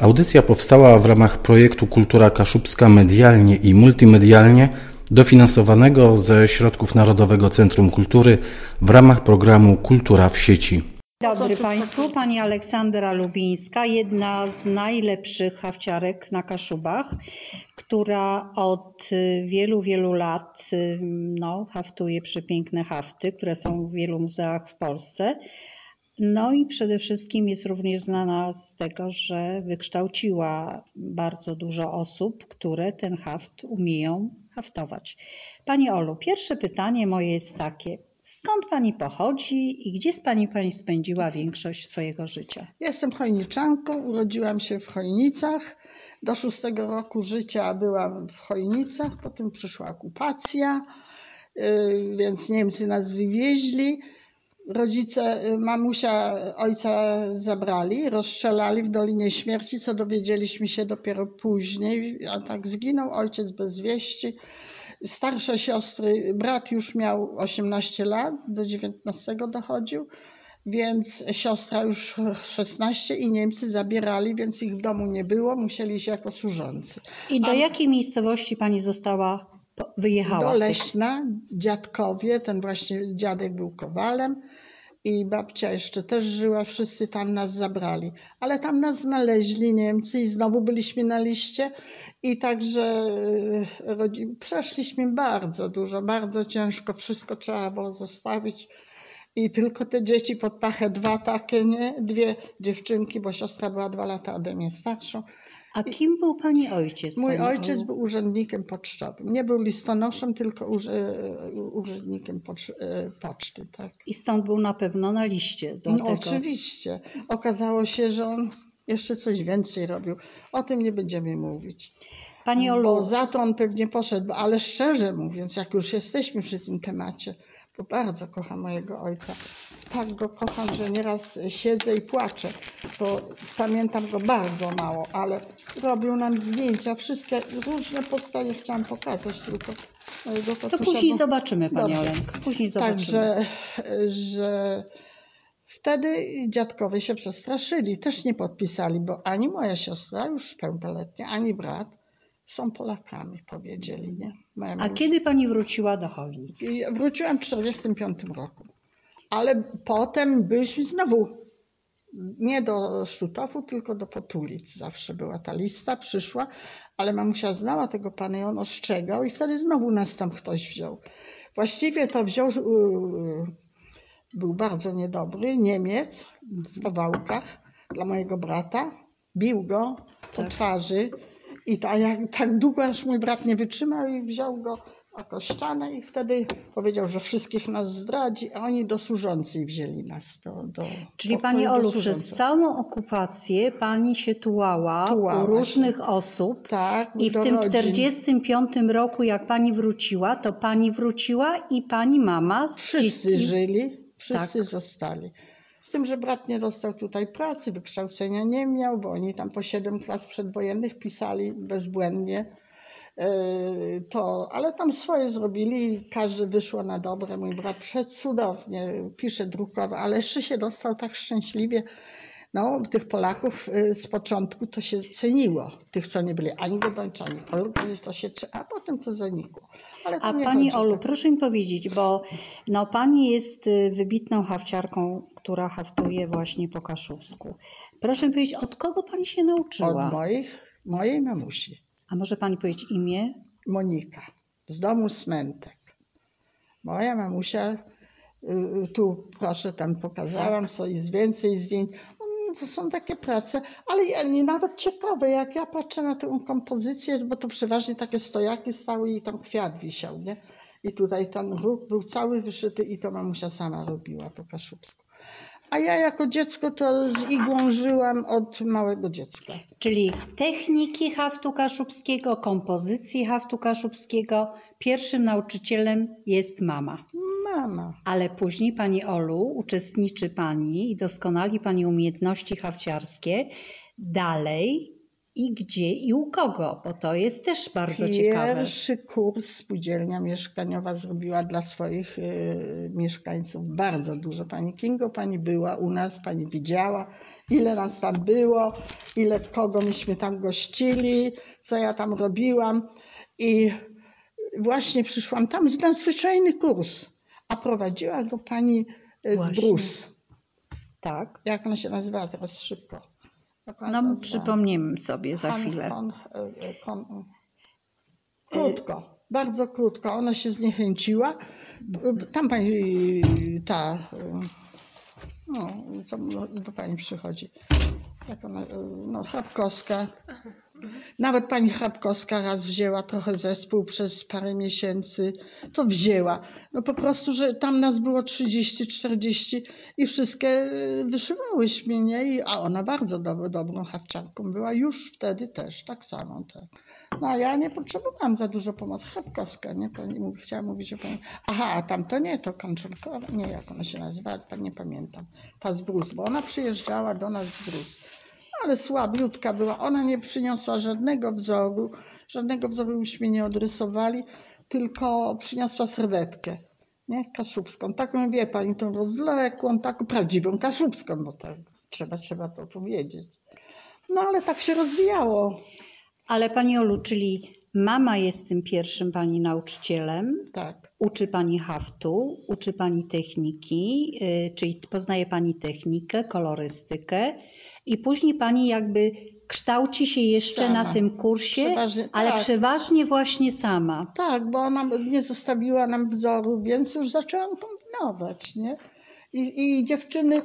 Audycja powstała w ramach projektu Kultura Kaszubska medialnie i multimedialnie dofinansowanego ze środków Narodowego Centrum Kultury w ramach programu Kultura w sieci. Dzień dobry Państwu, Pani Aleksandra Lubińska, jedna z najlepszych hawciarek na Kaszubach, która od wielu, wielu lat no, haftuje przepiękne hafty, które są w wielu muzeach w Polsce. No i przede wszystkim jest również znana z tego, że wykształciła bardzo dużo osób, które ten haft umieją haftować. Pani Olu, pierwsze pytanie moje jest takie. Skąd Pani pochodzi i gdzie z Pani Pani spędziła większość swojego życia? Jestem chojniczanką, urodziłam się w Chojnicach. Do szóstego roku życia byłam w Chojnicach, potem przyszła okupacja, yy, więc Niemcy nas wywieźli. Rodzice, yy, mamusia ojca zabrali, rozstrzelali w Dolinie Śmierci, co dowiedzieliśmy się dopiero później, a tak zginął ojciec bez wieści. Starsze siostry, brat już miał 18 lat, do 19 dochodził, więc siostra już 16 i Niemcy zabierali, więc ich w domu nie było, musieli się jako służący. I do A jakiej miejscowości pani została, wyjechała? Do Leśna, dziadkowie, ten właśnie dziadek był kowalem i babcia jeszcze też żyła, wszyscy tam nas zabrali. Ale tam nas znaleźli Niemcy i znowu byliśmy na liście i także e, przeszliśmy bardzo dużo, bardzo ciężko, wszystko trzeba było zostawić. I tylko te dzieci pod pachę, dwa takie, nie? Dwie dziewczynki, bo siostra była dwa lata ode mnie starszą. A kim był Pani ojciec? Mój pani ojciec był urzędnikiem pocztowym. Nie był listonoszem, tylko urzędnikiem e, poczty. Tak. I stąd był na pewno na liście do no, tego. Oczywiście. Okazało się, że on jeszcze coś więcej robił. O tym nie będziemy mówić. Pani Olu, Bo za to on pewnie poszedł, ale szczerze mówiąc, jak już jesteśmy przy tym temacie, bardzo kocham mojego ojca. Tak go kocham, że nieraz siedzę i płaczę, bo pamiętam go bardzo mało, ale robił nam zdjęcia, wszystkie różne postacie chciałam pokazać tylko mojego to tatusia, później bo- zobaczymy Pani. Olenko. Później zobaczymy. Także, że wtedy dziadkowie się przestraszyli, też nie podpisali, bo ani moja siostra, już pełnoletnia, ani brat są Polakami, powiedzieli, nie? Moja A kiedy Pani wróciła do Chojnic? i Wróciłam w 1945 roku. Ale potem byliśmy znowu nie do Szutowu, tylko do Potulic. Zawsze była ta lista, przyszła, ale mamusia znała tego pana i on ostrzegał i wtedy znowu nas tam ktoś wziął. Właściwie to wziął, yy, był bardzo niedobry, Niemiec w Powałkach dla mojego brata. Bił go po Tak. twarzy i ta, jak, tak długo, aż mój brat nie wytrzymał i wziął go jako ścianę i wtedy powiedział, że wszystkich nas zdradzi, a oni do służącej wzięli nas. Do, do Czyli Pani Olu, przez całą okupację Pani się tułała, Tułała u różnych osób. Tak, I w tym rodzin. 45 roku, jak Pani wróciła, to Pani wróciła i Pani mama z Wszyscy dzieckiem- żyli, wszyscy Tak. zostali. Z tym, że brat nie dostał tutaj pracy, wykształcenia nie miał, bo oni tam po 7 klas przedwojennych pisali bezbłędnie. Yy, To, ale tam swoje zrobili każdy wyszło na dobre. Mój brat przecudownie pisze, drukowo, ale jeszcze się dostał tak szczęśliwie. No, tych Polaków yy, z początku to się ceniło. Tych, co nie byli ani Godończy, ani Polscy, to się, a potem to zanikło. Ale to A Pani Olu, tak. proszę mi powiedzieć, bo no, Pani jest y, wybitną hawciarką, która haftuje właśnie po kaszubsku. Proszę mi powiedzieć, od kogo Pani się nauczyła? Od moich, mojej mamusi. A może Pani powiedzieć imię? Monika z domu Smentek. Moja mamusia, y, tu proszę, tam pokazałam, co jest więcej zdjęć. To są takie prace, ale ja, nie nawet ciekawe, jak ja patrzę na tę kompozycję, bo to przeważnie takie stojaki stały i tam kwiat wisiał, nie? I tutaj ten róg był cały wyszyty i to mamusia sama robiła po kaszubsku. A ja jako dziecko to z igłą żyłam od małego dziecka. Czyli techniki haftu kaszubskiego, kompozycji haftu kaszubskiego. Pierwszym nauczycielem jest mama. Mama. Ale później Pani Olu uczestniczy Pani i doskonali Pani umiejętności hafciarskie dalej i gdzie i u kogo, bo to jest też bardzo ciekawe. Pierwszy kurs spółdzielnia mieszkaniowa zrobiła dla swoich y, mieszkańców bardzo dużo. Pani Kingo, pani była u nas, pani widziała, ile nas tam było, ile kogo myśmy tam gościli, co ja tam robiłam. I właśnie przyszłam tam z nadzwyczajny kurs, a prowadziła go pani y, z. Brus. Tak. Jak ona się nazywa teraz szybko? No, przypomnimy sobie za chwilę. e, e, kon- Krótko, bardzo krótko. Ona się zniechęciła. Tam pani ta, e, no, co do pani przychodzi. Jak ona, e, no, Chrapkowska. Nawet pani Chrapkowska raz wzięła trochę zespół przez parę miesięcy. To wzięła. No po prostu, że tam nas było 30, 40 i wszystkie e, wyszywałyśmy, nie? I, a ona bardzo dob dobrą hawczanką była. Już wtedy też, tak samo. Tak. No a ja nie potrzebowałam za dużo pomocy. Chrapkowska, nie? Pani, chciałam mówić o pani. Aha, a tam to nie, to Kanczonkowa. Nie, jak ona się nazywa, nie pamiętam. Ta z Brus, bo ona przyjeżdżała do nas z Brus. Ale słabiutka była. Ona nie przyniosła żadnego wzoru, żadnego wzoru myśmy nie odrysowali, tylko przyniosła serwetkę, nie? Kaszubską. Taką, wie pani, tą rozlekłą, taką prawdziwą kaszubską, bo tak trzeba, trzeba to powiedzieć. No ale tak się rozwijało. Ale Pani Olu, czyli mama jest tym pierwszym Pani nauczycielem, Tak. uczy Pani haftu, uczy Pani techniki, yy, czyli poznaje Pani technikę, kolorystykę i później Pani jakby kształci się jeszcze Sama. na tym kursie, Przeważnie- ale tak. przeważnie właśnie sama. Tak, bo ona nie zostawiła nam wzoru, więc już zaczęłam kombinować, nie? I, I dziewczyny y,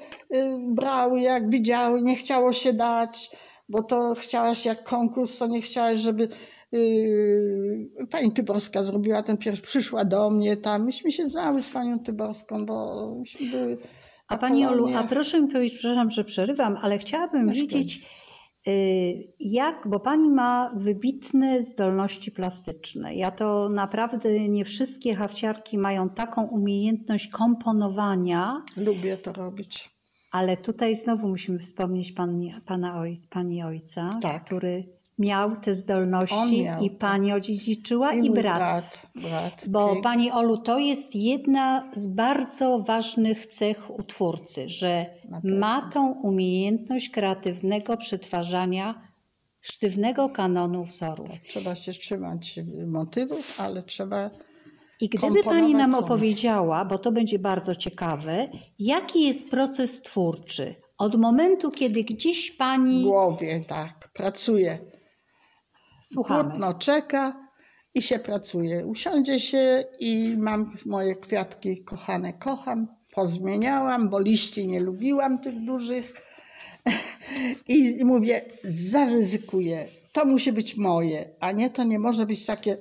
brały, jak widziały, nie chciało się dać, bo to chciałaś jak konkurs, to nie chciałaś, żeby y, pani Tyborska zrobiła ten pierwszy, przyszła do mnie tam. Myśmy się znały z panią Tyborską, bo myśmy były A Pani Olu, a proszę mi powiedzieć, przepraszam, że przerywam, ale chciałabym Nie wiedzieć, y, jak, bo Pani ma wybitne zdolności plastyczne. Ja to naprawdę nie wszystkie hawciarki mają taką umiejętność komponowania, Lubię to robić. ale tutaj znowu musimy wspomnieć pani, pana oj, Pani ojca, Tak. który miał te zdolności miał, i tak. Pani odziedziczyła i, mój brat. brat. brat Bo. Pani Olu, to jest jedna z bardzo ważnych cech u twórcy, że ma tą umiejętność kreatywnego przetwarzania sztywnego kanonu wzorów. Trzeba się trzymać motywów, ale trzeba I gdyby Pani nam opowiedziała, bo to będzie bardzo ciekawe, jaki jest proces twórczy od momentu, kiedy gdzieś w Pani... głowie, tak, pracuje. Słuchamy. Płótno czeka i się pracuje. Usiądzie się i mam moje kwiatki kochane, kocham. Pozmieniałam, bo liści nie lubiłam tych dużych. I mówię, zaryzykuję. To musi być moje, a nie to nie może być takie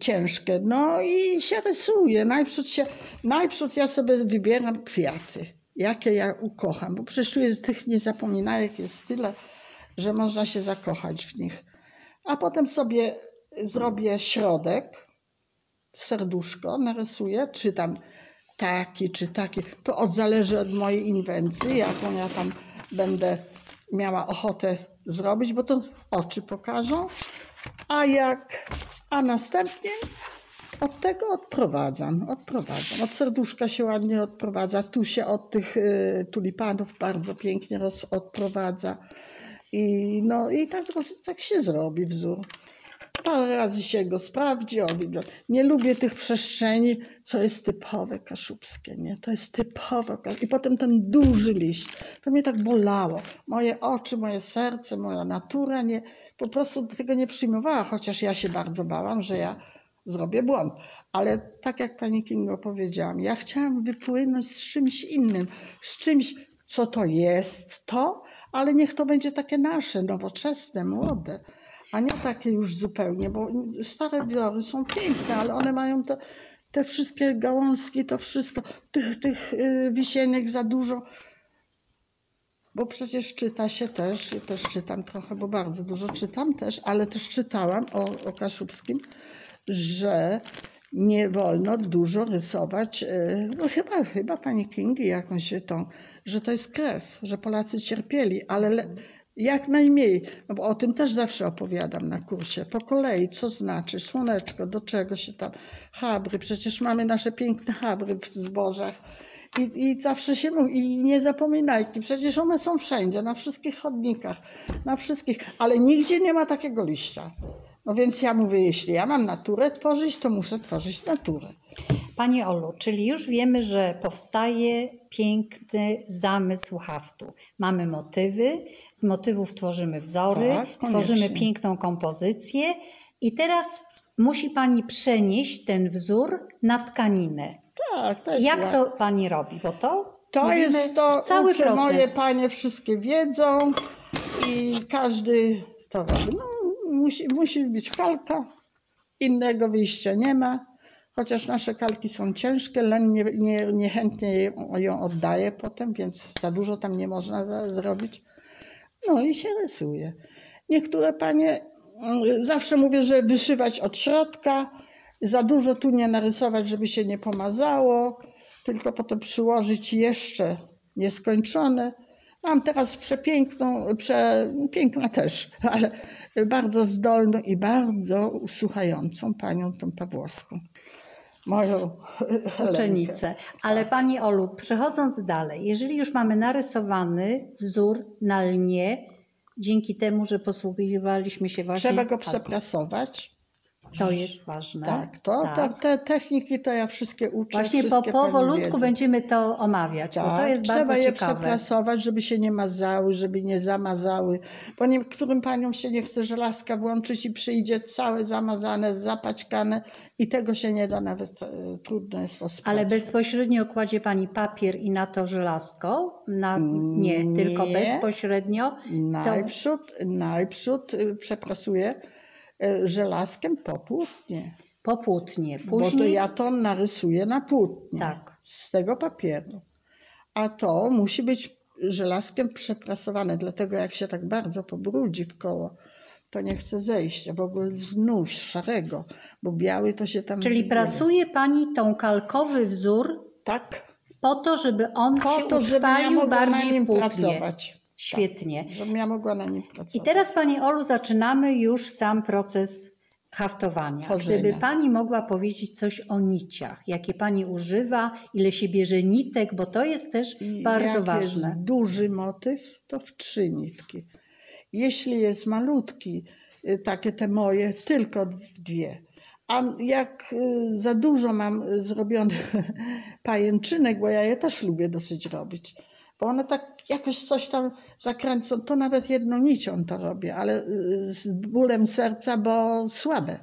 ciężkie. No i się rysuje. Najprzód, się, najprzód ja sobie wybieram kwiaty, jakie ja ukocham, bo przecież tu jest tych niezapominajek jest tyle, że można się zakochać w nich. A potem sobie zrobię środek, serduszko narysuję, czy tam taki, czy taki. To od zależy od mojej inwencji, jaką ja tam będę miała ochotę zrobić, bo to oczy pokażą. A jak, a następnie od tego odprowadzam, odprowadzam. Od serduszka się ładnie odprowadza, tu się od tych y, tulipanów bardzo pięknie roz, odprowadza. I, no, i tak, tak się zrobi wzór. Parę razy się go sprawdzi. O, widzę. nie lubię tych przestrzeni, co jest typowe kaszubskie, nie? To jest typowe. I potem ten duży liść. To mnie tak bolało. Moje oczy, moje serce, moja natura nie, po prostu tego nie przyjmowała, chociaż ja się bardzo bałam, że ja zrobię błąd. Ale tak jak pani Kingo powiedziałam, ja chciałam wypłynąć z czymś innym, z czymś, co to jest, to, ale niech to będzie takie nasze, nowoczesne, młode, a nie takie już zupełnie, bo stare wiory są piękne, ale one mają te, te wszystkie gałązki, to wszystko, tych, tych y, wisienek za dużo, bo przecież czyta się też, ja też czytam trochę, bo bardzo dużo czytam też, ale też czytałam o, o Kaszubskim, że nie wolno dużo rysować, y, no chyba, chyba pani Kingi jakąś tą, że to jest krew, że Polacy cierpieli, ale le, Jak najmniej, no bo o tym też zawsze opowiadam na kursie. Po kolei, co znaczy słoneczko, do czego się tam, habry, przecież mamy nasze piękne habry w zbożach. I, I zawsze się mówi, i nie zapominajki, przecież one są wszędzie, na wszystkich chodnikach, na wszystkich, ale nigdzie nie ma takiego liścia. No więc ja mówię, jeśli ja mam naturę tworzyć, to muszę tworzyć naturę. Pani Olu, czyli już wiemy, że powstaje piękny zamysł haftu. Mamy motywy, z motywów tworzymy wzory, Tak, tworzymy piękną kompozycję i teraz musi Pani przenieść ten wzór na tkaninę. Tak, to jest Jak to Pani robi? Bo to, To jest to, cały proces. moje panie wszystkie wiedzą i każdy to robi. No, musi, musi być kalka, innego wyjścia nie ma. Chociaż nasze kalki są ciężkie, len nie, nie, niechętnie ją, ją oddaje potem, więc za dużo tam nie można za, zrobić. No i się rysuje. Niektóre panie, mm, zawsze mówię, że wyszywać od środka, za dużo tu nie narysować, żeby się nie pomazało, tylko potem przyłożyć jeszcze nieskończone. Mam teraz przepiękną, prze, piękna też, ale bardzo zdolną i bardzo usłuchającą panią tą Pawłowską. Moją uczennicę. Ale Pani Olu, przechodząc dalej, jeżeli już mamy narysowany wzór na lnie, dzięki temu, że posługiwaliśmy się właśnie... Trzeba go przeprasować. To jest ważne. Tak, to, Tak. To, te techniki to ja wszystkie uczę. Właśnie po, wszystkie pani powolutku będziemy to omawiać, bo to Tak, jest trzeba bardzo je ciekawe. przeprasować, żeby się nie mazały, żeby nie zamazały, bo niektórym paniom się nie chce żelazka włączyć i przyjdzie całe zamazane, zapaćkane i tego się nie da nawet, e, trudno jest to spać. Ale bezpośrednio kładzie Pani papier i na to żelazko? Na, nie, Nie. tylko bezpośrednio. Najprzód, najprzód y, przeprasuję żelazkiem po płótnie, Po płótnie. bo to Później ja to narysuję na płótnie Tak. z tego papieru. A to musi być żelazkiem przeprasowane, dlatego jak się tak bardzo pobrudzi w koło, to nie chce zejść, a w ogóle znów szarego, bo biały to się tam... Czyli prasuje Pani tą kalkowy wzór Tak, po to, żeby on po się to, ja utrwalił mogła na bardziej pracować. Świetnie. Tak, żebym ja mogła na nim pracować. I teraz Pani Olu zaczynamy już sam proces haftowania. Tworzenia. Gdyby Pani mogła powiedzieć coś o niciach, jakie Pani używa, ile się bierze nitek, bo to jest też I bardzo jak ważne. jest duży motyw, to w trzy nitki. Jeśli jest malutki, y, takie te moje, tylko w dwie. A jak y, za dużo mam zrobionych pajęczynek, bo ja je też lubię dosyć robić, bo one tak jakoś coś tam zakręcą, to nawet jedną nicią to robię, ale y, z bólem serca, bo słabe.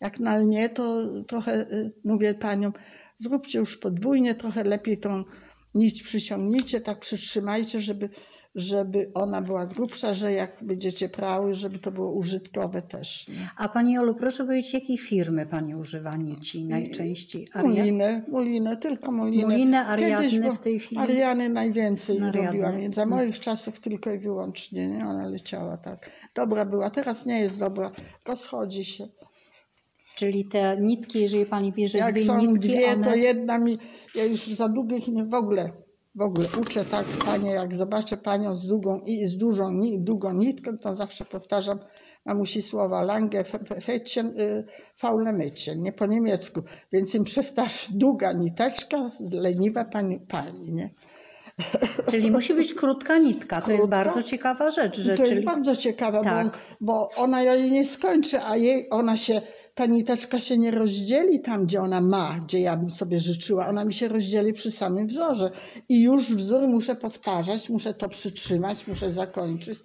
Jak na lnie, to trochę y, mówię paniom, zróbcie już podwójnie, trochę lepiej tą nić przyciągnijcie, tak przytrzymajcie, żeby, żeby ona była grubsza, że jak będziecie prały, żeby to było użytkowe też. Nie? A Pani Olu, proszę powiedzieć, jakiej firmy Pani używa nici najczęściej? Aria- Mulinę, mulinę, tylko mulinę. Mulinę, Ariadny w tej chwili? Ariany najwięcej Ariadny. robiłam. Za Mm. moich czasów tylko i wyłącznie, nie? Ona leciała tak. Dobra była, teraz nie jest dobra, rozchodzi się. Czyli te nitki, jeżeli Pani bierze Jak dwie są nitki, dwie, one... to jedna mi, ja już za długich nie w ogóle, w ogóle uczę tak panie, jak zobaczę panią z długą i z dużą, długą nitką, to zawsze powtarzam mamusi słowa lange fetchen, faule mycie, nie po niemiecku, więc im przewtarz długa niteczka, leniwa pani, pani, nie? Czyli musi być krótka nitka. To jest bardzo ciekawa rzecz. Że to jest czyli... bardzo ciekawe, Tak. bo, bo ona jej nie skończy, a jej, ona się, ta niteczka się nie rozdzieli tam, gdzie ona ma, gdzie ja bym sobie życzyła. Ona mi się rozdzieli przy samym wzorze. I już wzór muszę powtarzać, muszę to przytrzymać, muszę zakończyć.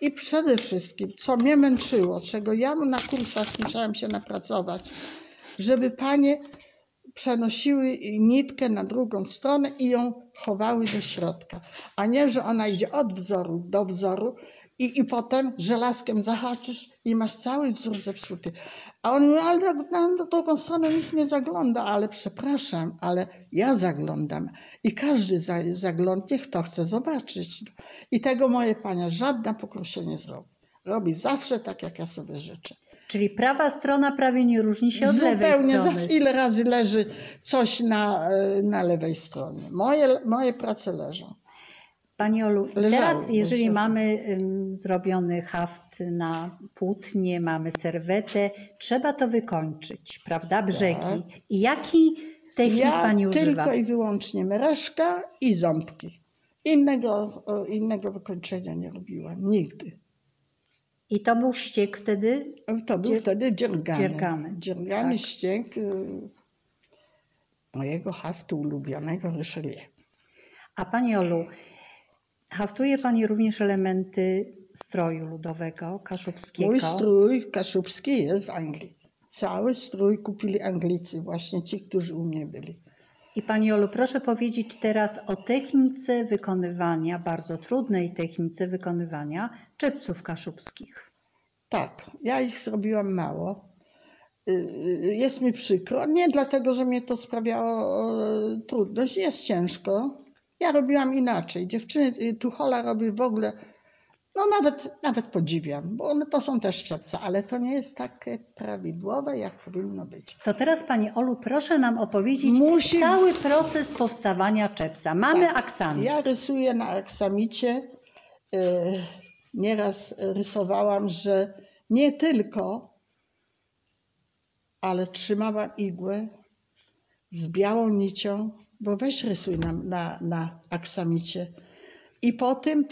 I przede wszystkim, co mnie męczyło, czego ja na kursach musiałam się napracować, żeby panie przenosiły nitkę na drugą stronę i ją chowały do środka. A nie, że ona idzie od wzoru do wzoru i, i potem żelazkiem zahaczysz i masz cały wzór zepsuty. A on mówi, ale na, drugą stronę nikt nie zagląda, ale przepraszam, ale ja zaglądam. I każdy za, zaglądnie, kto chce zobaczyć. I tego moje pania żadna po kursie nie zrobi. Robi zawsze tak, jak ja sobie życzę. Czyli prawa strona prawie nie różni się od lewej Zupełnie strony. zawsze. Ile razy leży coś na, e, na lewej stronie? Moje, moje prace leżą. Pani Olu, Leżały, teraz jeżeli mamy ym, zrobiony haft na płótnie, mamy serwetę, trzeba to wykończyć, prawda? Brzegi. Tak. I jaki technik Ja Pani używa? tylko i wyłącznie mereszka i ząbki. Innego, innego wykończenia nie robiłam. Nigdy. I to był ściek wtedy? To był Dzier- wtedy dziergany. dziergany, Dziergany tak. ściek y, mojego haftu ulubionego Richelieu. A Pani Olu, haftuje Pani również elementy stroju ludowego, kaszubskiego. Mój strój kaszubski jest w Anglii. Cały strój kupili Anglicy, właśnie ci, którzy u mnie byli. I Pani Olu, proszę powiedzieć teraz o technice wykonywania, bardzo trudnej technice wykonywania czepców kaszubskich. Tak, ja ich zrobiłam mało. Y, y, Jest mi przykro. Nie dlatego, że mnie to sprawiało trudność. Jest ciężko. Ja robiłam inaczej. Dziewczyny, y, Tuchola robi w ogóle, no nawet, nawet podziwiam, bo one to są też czepce, ale to nie jest takie prawidłowe, jak powinno być. To teraz Pani Olu, proszę nam opowiedzieć Musi- cały proces powstawania czepca. Mamy Tak. aksamit. Ja rysuję na aksamicie. y, Nieraz rysowałam, że nie tylko, ale trzymałam igłę z białą nicią, bo weź rysuj na, na, na aksamicie. I po tym,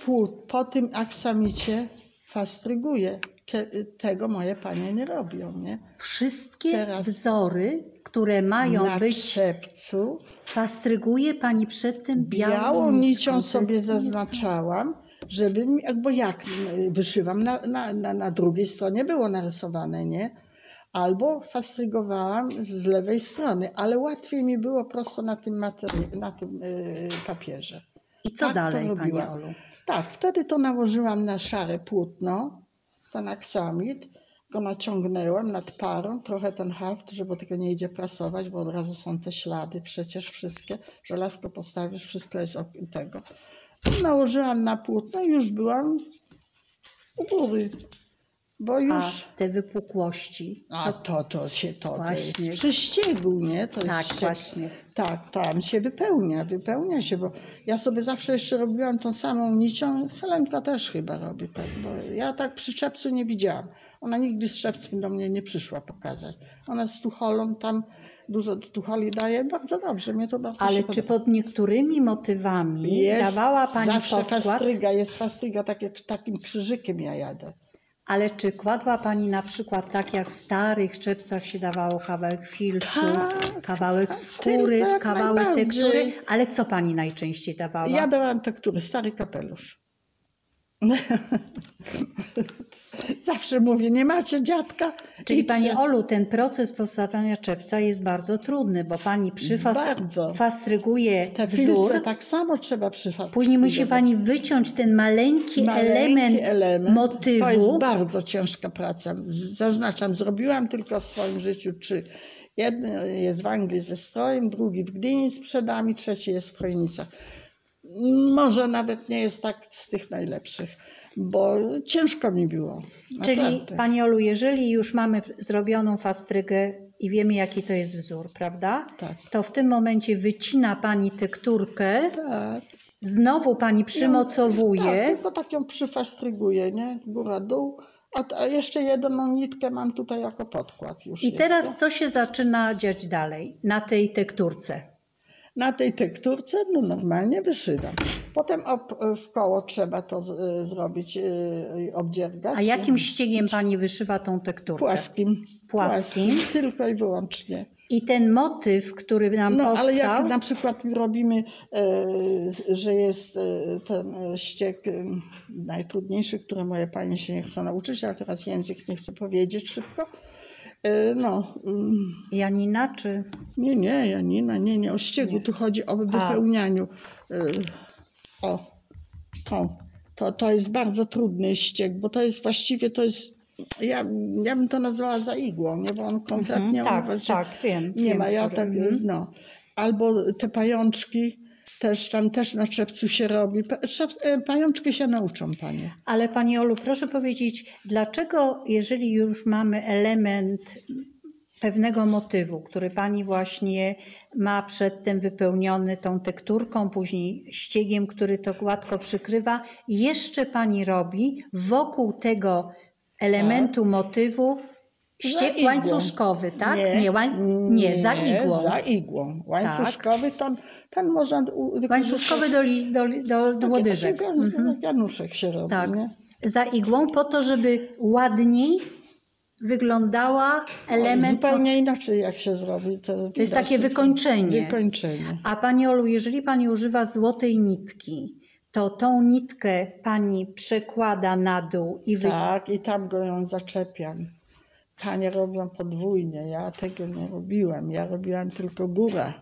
po tym aksamicie fastryguję. Ke- Tego moje panie nie robią, nie? Wszystkie Teraz- wzory, które mają Na być, czepcu fastryguje Pani przed tym białą, białą nicią sobie zaznaczałam, żeby, mi- bo jak wyszywam, na, na, na, na drugiej stronie było narysowane, nie? Albo fastrygowałam z lewej strony, ale łatwiej mi było prosto na tym, na tym y, papierze. I co tak to dalej, Pani. Olu? Tak, wtedy to nałożyłam na szare płótno, ten aksamit, go naciągnęłam nad parą, trochę ten haft, żeby tego nie idzie prasować, bo od razu są te ślady przecież wszystkie. Żelazko postawisz, wszystko jest od tego. Nałożyłam na płótno i już byłam u góry, bo A już... te wypukłości? A to, to się, to, to Właśnie. jest prześciegu, nie? To jest Tak, ścieg. właśnie. Tak, tam się wypełnia, wypełnia się, bo ja sobie zawsze jeszcze robiłam tą samą nicią, Helenka też chyba robi tak, bo ja tak przy czepcu nie widziałam. Ona nigdy z czepcem do mnie nie przyszła pokazać. Ona z tucholą tam dużo tucholi daje, bardzo dobrze, mnie to bardzo Ale się czy podoba. pod niektórymi motywami dawała Pani zawsze podkład? fastryga, jest fastryga, tak jak takim krzyżykiem ja jadę. Ale czy kładła Pani na przykład tak jak w starych czepcach się dawało kawałek filtru, Tak, kawałek tak, skóry, jak kawałek najbardziej. tektury? Ale co Pani najczęściej dawała? Ja dałam tektury, stary kapelusz. Zawsze mówię, nie macie dziadka? Czyli. Pani Olu, ten proces powstawania czepca jest bardzo trudny, bo Pani przyfastryguje Te wzór, tak samo trzeba przyfać. później musi Pani wyciąć ten maleńki, element, motywu. To jest bardzo ciężka praca. Zaznaczam, zrobiłam tylko w swoim życiu trzy. Jeden jest w Anglii ze strojem, drugi w Gdyni z przedami, trzeci jest w Chojnicach. Może nawet nie jest tak z tych najlepszych, bo ciężko mi było. Czyli Naprawdę. Pani Olu, jeżeli już mamy zrobioną fastrygę i wiemy jaki to jest wzór, prawda? Tak. To w tym momencie wycina Pani tekturkę, Tak. znowu Pani przymocowuje. Tak, tylko tak ją przyfastryguję, nie? Góra, dół. A, jeszcze jedną nitkę mam tutaj jako podkład już I jest, teraz co się zaczyna dziać dalej na tej tekturce? Na tej tekturce no normalnie wyszywam. Potem ob, w koło trzeba to z, zrobić, yy, obdziergać. A jakim ściegiem Pani wyszywa tą tekturkę? Płaskim. Płaskim. Tylko i wyłącznie. I ten motyw, który nam No powstał, ale jak na przykład robimy, e, że jest e, ten ściek najtrudniejszy, który moje panie się nie chcą nauczyć, ale teraz język nie chcę powiedzieć szybko. E, no, mm, Janina czy... nie, nie, Janina, nie, nie, o ściegu, Nie. tu chodzi o wypełnianiu. E, o, to, to, to jest bardzo trudny ścieg, bo to jest właściwie, to jest, ja, ja bym to nazwała za igłą, nie, bo on konkretnie, on tak, właśnie tak, wiem. nie wiem, ma, ja który- tak, mhm. no. Albo te pajączki, też tam też na czepcu się robi. E, Pajączki się nauczą, panie. Ale Pani Olu, proszę powiedzieć, dlaczego jeżeli już mamy element pewnego motywu, który Pani właśnie ma przedtem wypełniony tą tekturką, później ściegiem, który to gładko przykrywa, jeszcze Pani robi wokół tego elementu motywu Igłą. łańcuszkowy, tak? Nie, łań... nie za igłą. Tak. za igłą. Łańcuszkowy to ten można u- Łańcuszkowy do, do, do, do łodyżek. taki Mhm. Januszek się robi, Tak. nie? Za igłą po to, żeby ładniej wyglądała element. Zupełnie inaczej jak się zrobi. To, To jest takie wykończenie. Wykończenie. A Pani Olu, jeżeli Pani używa złotej nitki, to tą nitkę Pani przekłada na dół i wy... Tak, i tam go ją zaczepiam. Panie robią podwójnie, ja tego nie robiłam. Ja robiłam tylko górę,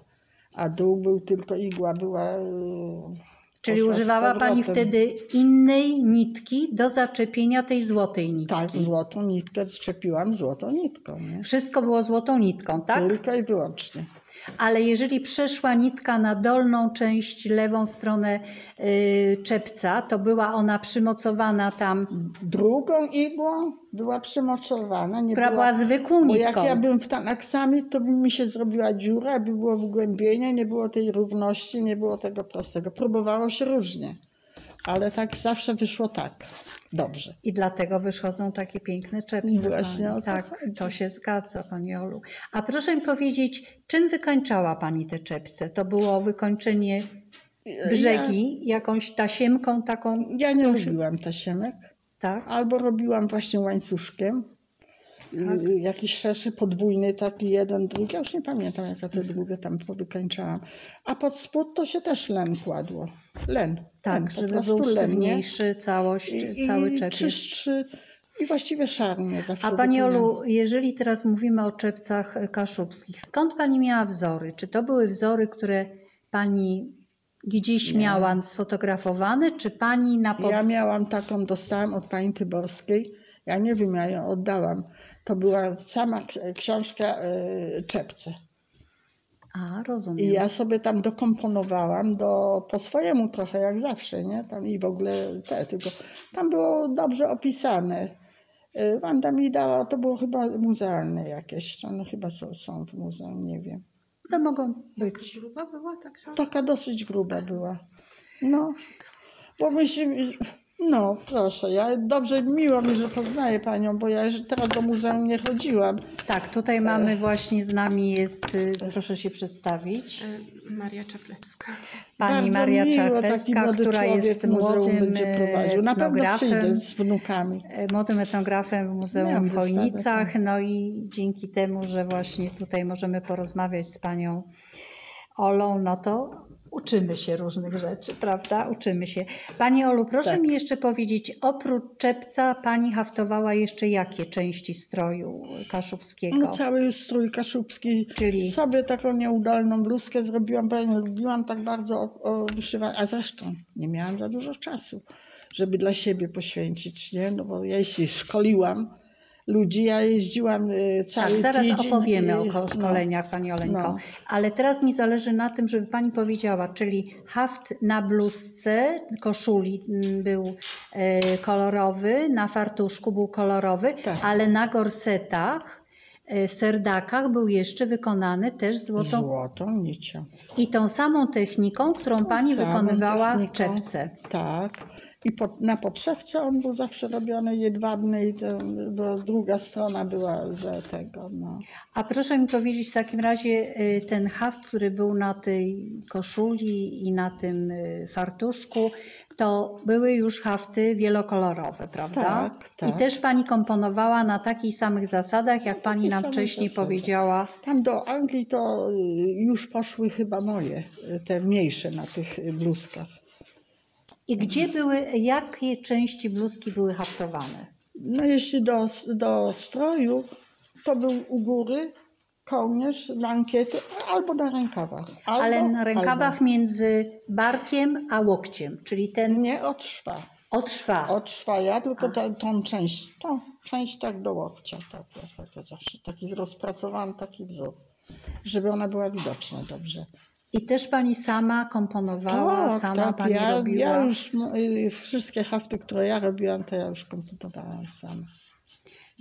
a dół był tylko igła, była. yy, Czyli używała Pani wtedy innej nitki do zaczepienia tej złotej nitki. Tak, złotą nitkę zaczepiłam złotą nitką. Nie? Wszystko było złotą nitką, tak? Tylko i wyłącznie. Ale jeżeli przeszła nitka na dolną część, lewą stronę y, czepca, to była ona przymocowana tam, Drugą igłą była przymocowana. Nie która była zwykłą Bo jak nitką. ja bym w ten aksamit, to by mi się zrobiła dziura, by było wgłębienie, nie było tej równości, nie było tego prostego. Próbowało się różnie, ale tak zawsze wyszło tak. Dobrze. I dlatego wychodzą takie piękne czepce. Właśnie pani. tak, chodzi. to się zgadza, Pani Olu. A proszę mi powiedzieć, czym wykańczała Pani te czepce? To było wykończenie brzegi jakąś tasiemką taką, Ja, ja nie robiłam tasiemek, tak? albo robiłam właśnie łańcuszkiem. Tak. Y, Jakiś szerszy, podwójny, taki jeden, drugi. Ja już nie pamiętam, jaka te drugie tam wykańczałam. A pod spód to się też len kładło. Len. Tak, len, po żeby prostu był sztywniejszy całość, I, cały i czepiec. czystszy i właściwie szarnie zawsze A Pani. Olu, jeżeli teraz mówimy o czepcach kaszubskich, skąd Pani miała wzory? Czy to były wzory, które Pani gdzieś Nie. miała sfotografowane, czy Pani na pod... Ja miałam taką, dostałam od pani Tyborskiej. Ja nie wiem, ja ją oddałam. To była sama ks- książka y, Czepce. A, rozumiem. I ja sobie tam dokomponowałam do, po swojemu trochę, jak zawsze, nie? Tam i w ogóle te, tylko tam było dobrze opisane. Y, Wanda mi dała, to było chyba muzealne jakieś. One chyba są, są w muzeum, nie wiem. To mogą być. Gruba była tak samo? Taka dosyć gruba była. No, bo myślę, no proszę, ja dobrze, miło mi, że poznaję panią, bo ja jeszcze teraz do muzeum nie chodziłam. Tak, tutaj mamy właśnie z nami jest, y, proszę się przedstawić, E, Maria Czeplewska. pani Bardzo Maria miło, taki młody która człowiek jest muzeum młodym będzie prowadził. Na pewno etnografem. przyjdę z wnukami. e, młodym etnografem w Muzeum w Chojnicach. wystawę, No i dzięki temu, że właśnie tutaj możemy porozmawiać z panią Olą, no to uczymy się różnych rzeczy, prawda? Uczymy się. Pani Olu, proszę Tak. mi jeszcze powiedzieć, oprócz czepca pani haftowała jeszcze jakie części stroju kaszubskiego? No cały strój kaszubski. Czyli Sobie taką nieudolną bluzkę zrobiłam, bo ja nie lubiłam tak bardzo o, o wyszywanie. A zresztą nie miałam za dużo czasu, żeby dla siebie poświęcić, nie? No bo ja się szkoliłam ludzi, ja jeździłam y, cały tak, zaraz tydzień. opowiemy o ko- szkoleniach, Pani Oleńko. No. Ale teraz mi zależy na tym, żeby Pani powiedziała, czyli haft na bluzce, koszuli mm, był e, kolorowy, na fartuszku był kolorowy, Tak. ale na gorsetach, e, serdakach był jeszcze wykonany też No, złotą Złotą nicią. i tą samą techniką, którą Tą Pani wykonywała w techniką. czepce. Tak. I po, na podszewce on był zawsze robiony jedwabny, i ten, bo druga strona była za tego. No. A proszę mi powiedzieć w takim razie y, ten haft, który był na tej koszuli i na tym y, fartuszku, to były już hafty wielokolorowe, prawda? Tak, tak. I też Pani komponowała na takich samych zasadach, jak Na Pani nam wcześniej zasadach. powiedziała. Tam do Anglii to y, już poszły chyba moje, te mniejsze na tych bluzkach. I gdzie były, jakie części bluzki były haftowane? No jeśli do, do stroju, to był u góry kołnierz, lankiety albo na rękawach. Albo, Ale na rękawach albo. między barkiem a łokciem, czyli ten Nie od szwa. od szwa. Od szwa ja, tylko ta, tą część, tą część tak do łokcia, tak, tak, tak zawsze, taki rozpracowany taki wzór, żeby ona była widoczna dobrze. I też Pani sama komponowała, Tak, sama tak, Pani ja, robiła. ja już y, wszystkie hafty, które ja robiłam, to ja już komponowałam sama.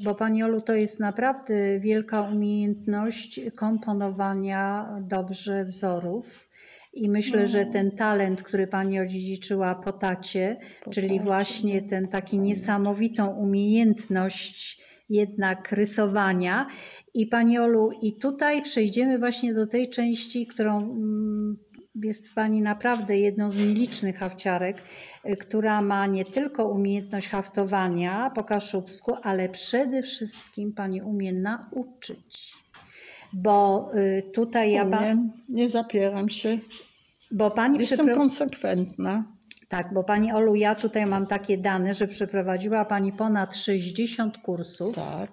Bo Pani Olu, to jest naprawdę wielka umiejętność komponowania dobrze wzorów. I myślę, No. że ten talent, który Pani odziedziczyła po tacie, Po czyli tacie, właśnie ten taki niesamowitą umiejętność jednak rysowania. I Pani Olu, i tutaj przejdziemy właśnie do tej części, którą mm, jest Pani naprawdę jedną z nielicznych hafciarek, y, która ma nie tylko umiejętność haftowania po kaszubsku, ale przede wszystkim Pani umie nauczyć. Bo y, tutaj ja... Pa, Umiem, nie zapieram się. bo Pani Jestem konsekwentna. Tak, bo Pani Olu, ja tutaj mam takie dane, że przeprowadziła Pani ponad 60 kursów Tak.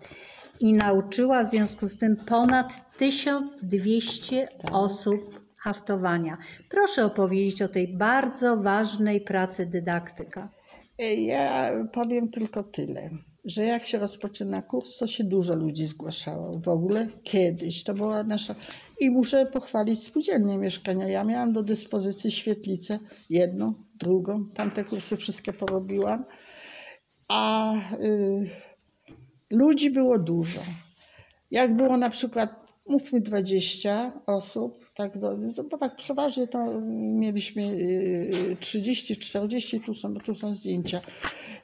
i nauczyła w związku z tym ponad 1200 Tak. osób haftowania. Proszę opowiedzieć o tej bardzo ważnej pracy dydaktyka. E, Ja powiem tylko tyle, że jak się rozpoczyna kurs, to się dużo ludzi zgłaszało. W ogóle kiedyś to była nasza. I muszę pochwalić spółdzielnię mieszkania. Ja miałam do dyspozycji świetlicę, jedną, drugą. Tamte kursy wszystkie porobiłam. A y, ludzi było dużo. Jak było na przykład, mówmy 20 osób, tak, do, bo tak przeważnie to mieliśmy y, 30, 40, tu są, tu są zdjęcia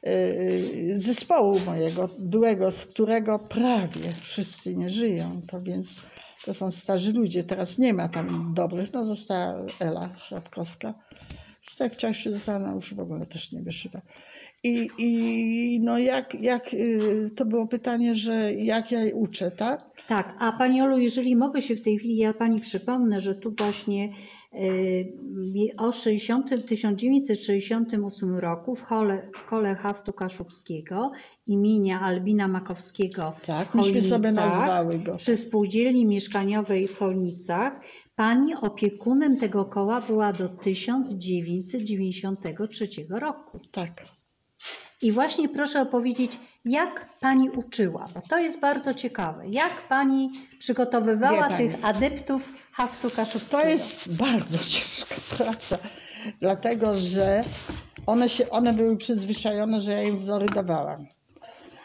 y, zespołu mojego byłego, z którego prawie wszyscy nie żyją, to więc to są starzy ludzie. Teraz nie ma tam dobrych, no została Ela Szapkowska. Stefcia się no już w ogóle też nie wyszywa. I, i no jak, jak y, to było pytanie, że jak ja jej uczę, tak? Tak, a Pani Olu, jeżeli mogę się w tej chwili, ja Pani przypomnę, że tu właśnie y, o 60, 1968 roku w, hole, w kole haftu kaszubskiego imienia Albina Makowskiego Tak, w myśmy sobie nazwały go. przy spółdzielni mieszkaniowej w Chojnicach Pani opiekunem tego koła była do 1993 roku. Tak. I właśnie proszę opowiedzieć, jak Pani uczyła, bo to jest bardzo ciekawe. Jak Pani przygotowywała Wie pani. tych adeptów haftu kaszubskiego? To jest bardzo ciężka praca, dlatego że one, się, one były przyzwyczajone, że ja im wzory dawałam.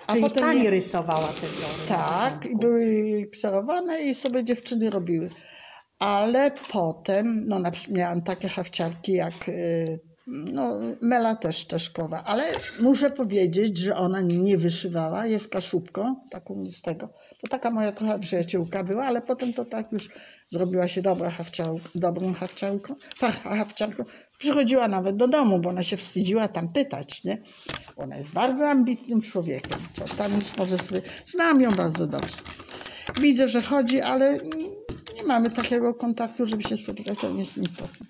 A Czyli potem Pani je- rysowała te wzory. Tak, i były kserowane i sobie dziewczyny robiły. Ale potem, no na przykład miałam takie hawciarki jak, y, no Mela też Czeszkowa, ale muszę powiedzieć, że ona nie wyszywała, jest kaszubką, taką z tego. To taka moja trochę przyjaciółka była, ale potem to tak już zrobiła się dobra hawciarką, dobrą hawciarką, hawciarką. Przychodziła nawet do domu, bo ona się wstydziła tam pytać, nie? Ona jest bardzo ambitnym człowiekiem, co tam już może sobie, znam ją bardzo dobrze. Widzę, że chodzi, ale nie mamy takiego kontaktu, żeby się spotykać, to nie jest istotne.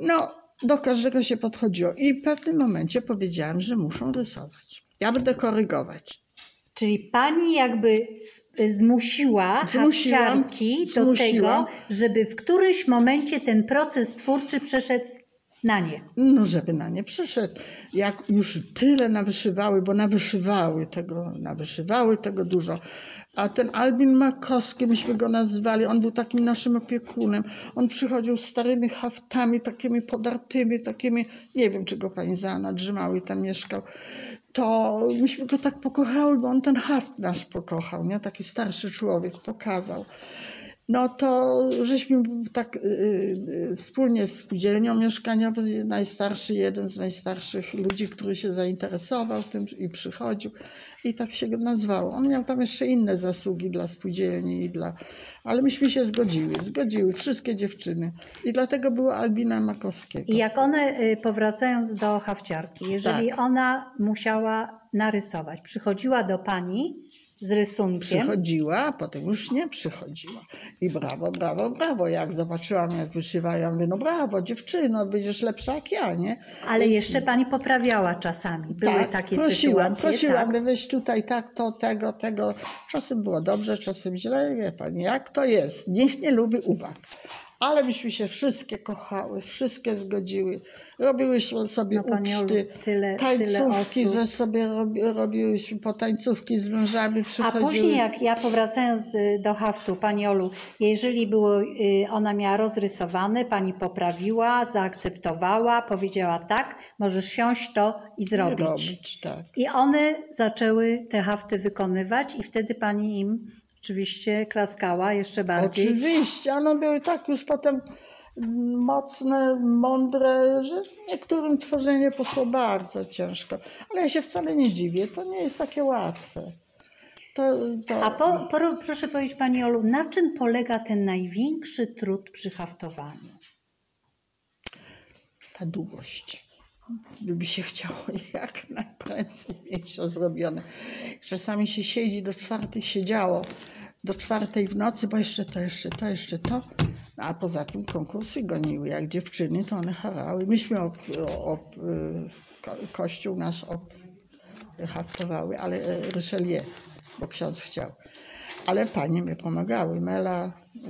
No, do każdego się podchodziło i w pewnym momencie powiedziałam, że muszą rysować. Ja będę korygować. Czyli Pani jakby zmusiła Zmusiłam, hafciarki do zmusiłam. tego, żeby w którymś momencie ten proces twórczy przeszedł na nie. No, żeby na nie przyszedł. Jak już tyle nawyszywały, bo nawyszywały tego, nawyszywały tego dużo. A ten Albin Makowski, myśmy go nazwali, on był takim naszym opiekunem. On przychodził z starymi haftami, takimi podartymi, takimi, nie wiem, czy go pani drzymały i tam mieszkał. To myśmy go tak pokochały, bo on ten haft nasz pokochał, nie? Taki starszy człowiek pokazał. No to żeśmy tak y, y, wspólnie z spółdzielnią mieszkaniową, najstarszy, jeden z najstarszych ludzi, który się zainteresował tym i przychodził i tak się go nazwało. On miał tam jeszcze inne zasługi dla spółdzielni i dla, ale myśmy się zgodziły, zgodziły wszystkie dziewczyny i dlatego było Albina Makowskiego. I jak one, y, powracając do hafciarki, jeżeli Tak. ona musiała narysować, przychodziła do Pani z rysunkiem, Przychodziła, a potem już nie przychodziła. I brawo, brawo, brawo. Jak zobaczyłam, jak wyszywają, mówię, no brawo, dziewczyno, będziesz lepsza jak ja, nie? ale Więc- jeszcze Pani poprawiała czasami. Były tak, takie prosiłam, sytuacje. prosiłam, tak. weź tutaj tak, to, tego, tego. Czasem było dobrze, czasem źle, wie pani, jak to jest. Nikt nie lubi uwag. Ale myśmy się wszystkie kochały, wszystkie zgodziły. Robiłyśmy sobie No, uczty, tyle, tyle tańcówki, osób. że sobie robi, robiłyśmy po tańcówki z mężami A później jak ja powracając y, do haftu, Pani Olu, jeżeli było, y, ona miała rozrysowane, Pani poprawiła, zaakceptowała, powiedziała tak, możesz siąść to i zrobić. robić, tak. I one zaczęły te hafty wykonywać i wtedy Pani im oczywiście klaskała jeszcze bardziej. Oczywiście, one były tak już potem mocne, mądre, że niektórym tworzenie poszło bardzo ciężko. Ale ja się wcale nie dziwię, to nie jest takie łatwe. To, to... A po, po, proszę powiedzieć Pani Olu, na czym polega ten największy trud przy haftowaniu? ta długość. Gdyby się chciało jak najprędzej mieć to zrobione. Czasami się siedzi do czwartej, siedziało do czwartej w nocy, bo jeszcze to, jeszcze to, jeszcze to. No, a poza tym konkursy goniły. Jak dziewczyny, to one harały. Myśmy ob, ob, ko, kościół nasz haftowały, ale e, Richelieu, bo ksiądz chciał. Ale panie mi pomagały. Mela, y,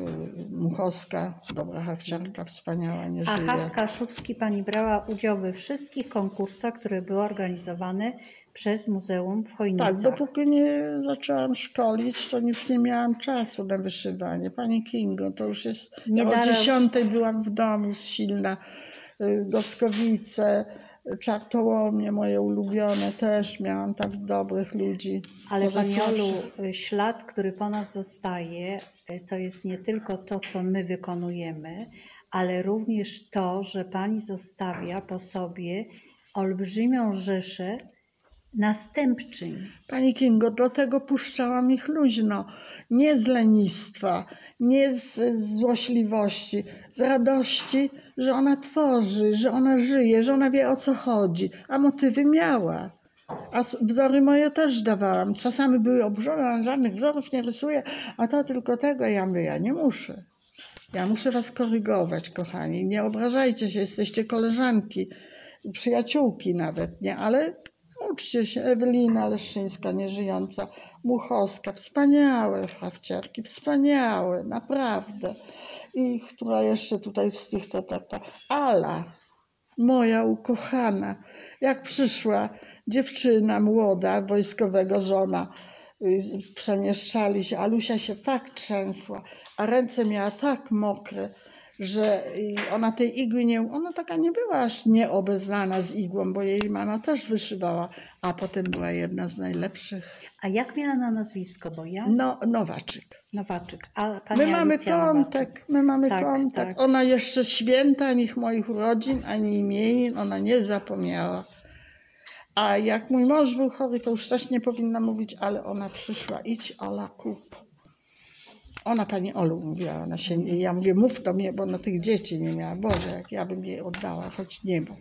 Muchowska, dobra hawciarka, wspaniała, nie A żyje. haft kaszubski Pani brała udział we wszystkich konkursach, które były organizowane przez Muzeum w Chojnicach. Tak, dopóki nie zaczęłam szkolić, to już nie miałam czasu na wyszywanie. Pani Kingo, to już jest... Nie ja o dziesiątej byłam w domu, silna. Y, Goskowice, Czartołomie, moje ulubione też. Miałam tak dobrych ludzi. Ale Może Pani Olu, ślad, który po nas zostaje, y, to jest nie tylko to, co my wykonujemy, ale również to, że Pani zostawia po sobie olbrzymią rzeszę następczyń. Pani Kingo, dlatego puszczałam ich luźno. Nie z lenistwa, nie z złośliwości, z radości, że ona tworzy, że ona żyje, że ona wie o co chodzi. A motywy miała. A wzory moje też dawałam. Czasami były oburzone, żadnych wzorów nie rysuję, a to tylko tego. Ja mówię, ja nie muszę. Ja muszę was korygować, kochani. Nie obrażajcie się, jesteście koleżanki, przyjaciółki nawet, nie? Ale uczcie się. Ewelina Leszczyńska, nieżyjąca, Muchowska, wspaniałe hawciarki, wspaniałe, naprawdę. I która jeszcze tutaj z tych, co tak. Ala, moja ukochana, jak przyszła dziewczyna młoda, wojskowego żona, y, przemieszczali się, Alusia się tak trzęsła, a ręce miała tak mokre, że y, ona tej igły nie, ona taka nie była aż nieobeznana z igłą, bo jej mama też wyszywała, a potem była jedna z najlepszych, A jak miała na nazwisko? Bo ja no, Nowaczyk. Nowaczyk, a Pani My mamy kontakt, my mamy Tak, tak. Ona jeszcze święta, ani moich urodzin, ani imienin, ona nie zapomniała. A jak mój mąż był chory, to już też nie powinna mówić, ale ona przyszła, idź Ola kup. Ona pani Olu mówiła, ona się, ja mówię, mów do mnie, bo ona tych dzieci nie miała. Boże, jak ja bym jej oddała, choć niebo.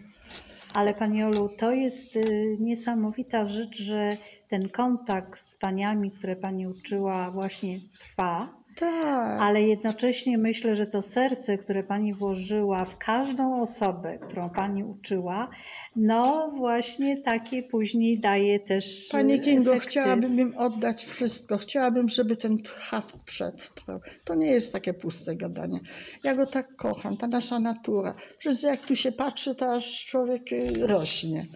Ale Pani Olu, to jest y, niesamowita rzecz, że ten kontakt z paniami, które Pani uczyła, właśnie trwa. Tak. Ale jednocześnie myślę, że to serce, które Pani włożyła w każdą osobę, którą Pani uczyła, no właśnie takie później daje też Pani Kingo, efekty. chciałabym im oddać wszystko. Chciałabym, żeby ten haft przetrwał. To nie jest takie puste gadanie. Ja go tak kocham, ta nasza natura. Przecież jak tu się patrzy, to aż człowiek y, rośnie.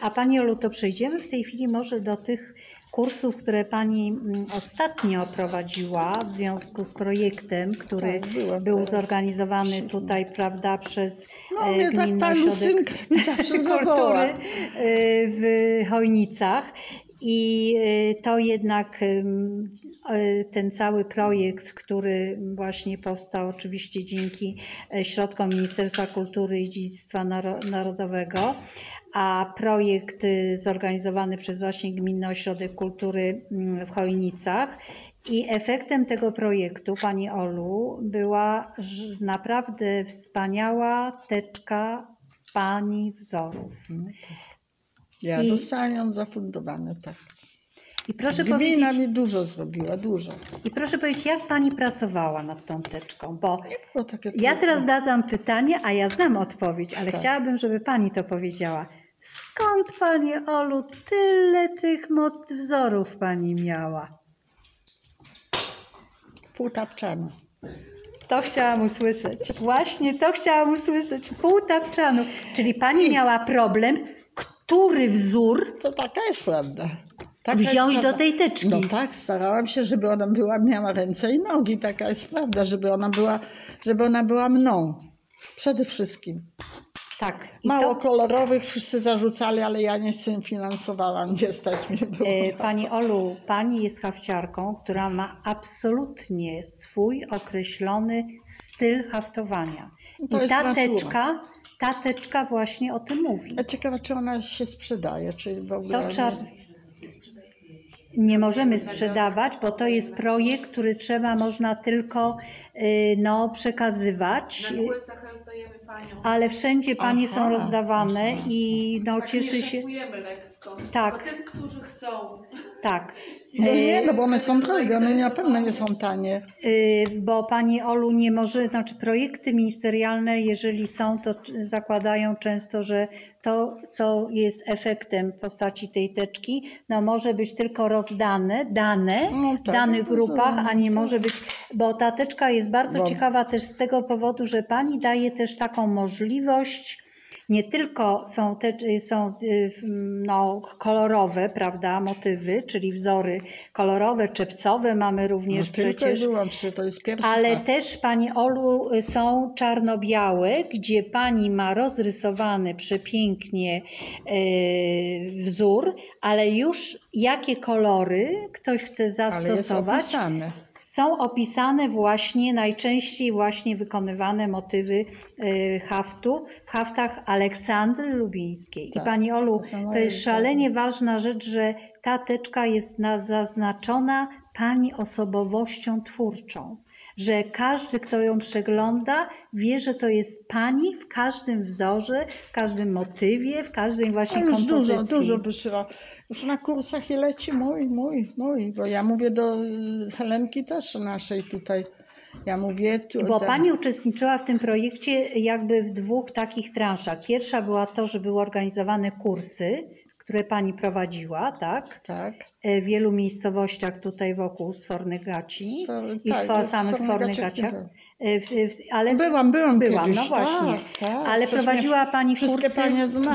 A Pani Olu, to przejdziemy w tej chwili może do tych kursów, które Pani mm, ostatnio prowadziła w związku z projektem, który Tak, był teraz. zorganizowany tutaj, prawda, przez No e, tak Gminny ta Ośrodek. Kultury e, w Chojnicach. I e, to jednak e, ten cały projekt, który właśnie powstał oczywiście dzięki e, środkom Ministerstwa Kultury i Dziedzictwa Naro- Narodowego, a projekt y, zorganizowany przez właśnie Gminny Ośrodek Kultury mm, w Chojnicach. I efektem tego projektu, Pani Olu, była naprawdę wspaniała teczka Pani wzorów. Ja I- dostałam ją zafundowane, tak. I proszę, Gmina powiedzieć, mi dużo zrobiła, dużo. I proszę powiedzieć, jak Pani pracowała nad tą teczką? Bo ja teraz dadzam pytanie, a ja znam odpowiedź, ale Tak. chciałabym, żeby Pani to powiedziała. Skąd Pani Olu tyle tych mod- wzorów Pani miała? Półtapczana. To chciałam usłyszeć. Właśnie to chciałam usłyszeć. Pół tapczanu. Czyli pani miała problem, który wzór To taka jest prawda. Taka wziąć jest do prawda. tej teczki. No tak, starałam się, żeby ona była, miała ręce i nogi. Taka jest prawda, żeby ona była, żeby ona była mną. Przede wszystkim. Tak. I Mało to, kolorowych wszyscy zarzucali, ale ja nie chcę finansowałam, nie stać mnie było. e, pani Olu, pani jest hafciarką, która ma absolutnie swój określony styl haftowania. To I jest ta natura. teczka, ta teczka właśnie o tym mówi. Ja ciekawa, czy ona się sprzedaje, czy w ogóle... To trzeba. Nie możemy sprzedawać, bo to jest projekt, który trzeba, można tylko y, no, przekazywać, Na rozdajemy ale wszędzie panie są Aha. rozdawane i no, tak cieszy się. lekko. Tak. Tym, którzy chcą. Tak. No nie, no bo one są drogie, one na pewno nie są tanie. Y, bo pani Olu nie może, znaczy projekty ministerialne, jeżeli są, to zakładają często, że to, co jest efektem w postaci tej teczki, no może być tylko rozdane, dane No w tak, danych no grupach, a nie może być, bo ta teczka jest bardzo Bo- ciekawa też z tego powodu, że pani daje też taką możliwość, nie tylko są, te, są y, no, kolorowe, prawda, motywy, czyli wzory kolorowe, czepcowe mamy również no przecież. wyłącznie, to jest pierwszy Ale fakt. też Pani Olu y, są czarno-białe, gdzie Pani ma rozrysowany przepięknie y, wzór, ale już jakie kolory ktoś chce Ale jest zastosować, opisane. Są opisane właśnie, najczęściej właśnie wykonywane motywy y, haftu w haftach Aleksandry Lubińskiej. Tak, I Pani Olu, to to jest szalenie ważna rzecz, że ta teczka jest na, zaznaczona Pani osobowością twórczą. Że każdy, kto ją przegląda, wie, że to jest Pani w każdym wzorze, w każdym motywie, w każdej właśnie już kompozycji. dużo, dużo wyszyła. Już na kursach i leci mój, mój, mój. Bo ja mówię do y, Helenki też naszej tutaj. Ja mówię... Tu, Bo te- Pani uczestniczyła w tym projekcie jakby w dwóch takich transzach. Pierwsza była to, że były organizowane kursy, które Pani prowadziła, tak? Tak. E, W wielu miejscowościach tutaj wokół Sfornych Gaci Sfor- i tak, samych Sfornych Gaciach. E, Ale Byłam, byłam Byłam, kiedyś. no właśnie. Tak, tak. Ale prowadziła Pani kursy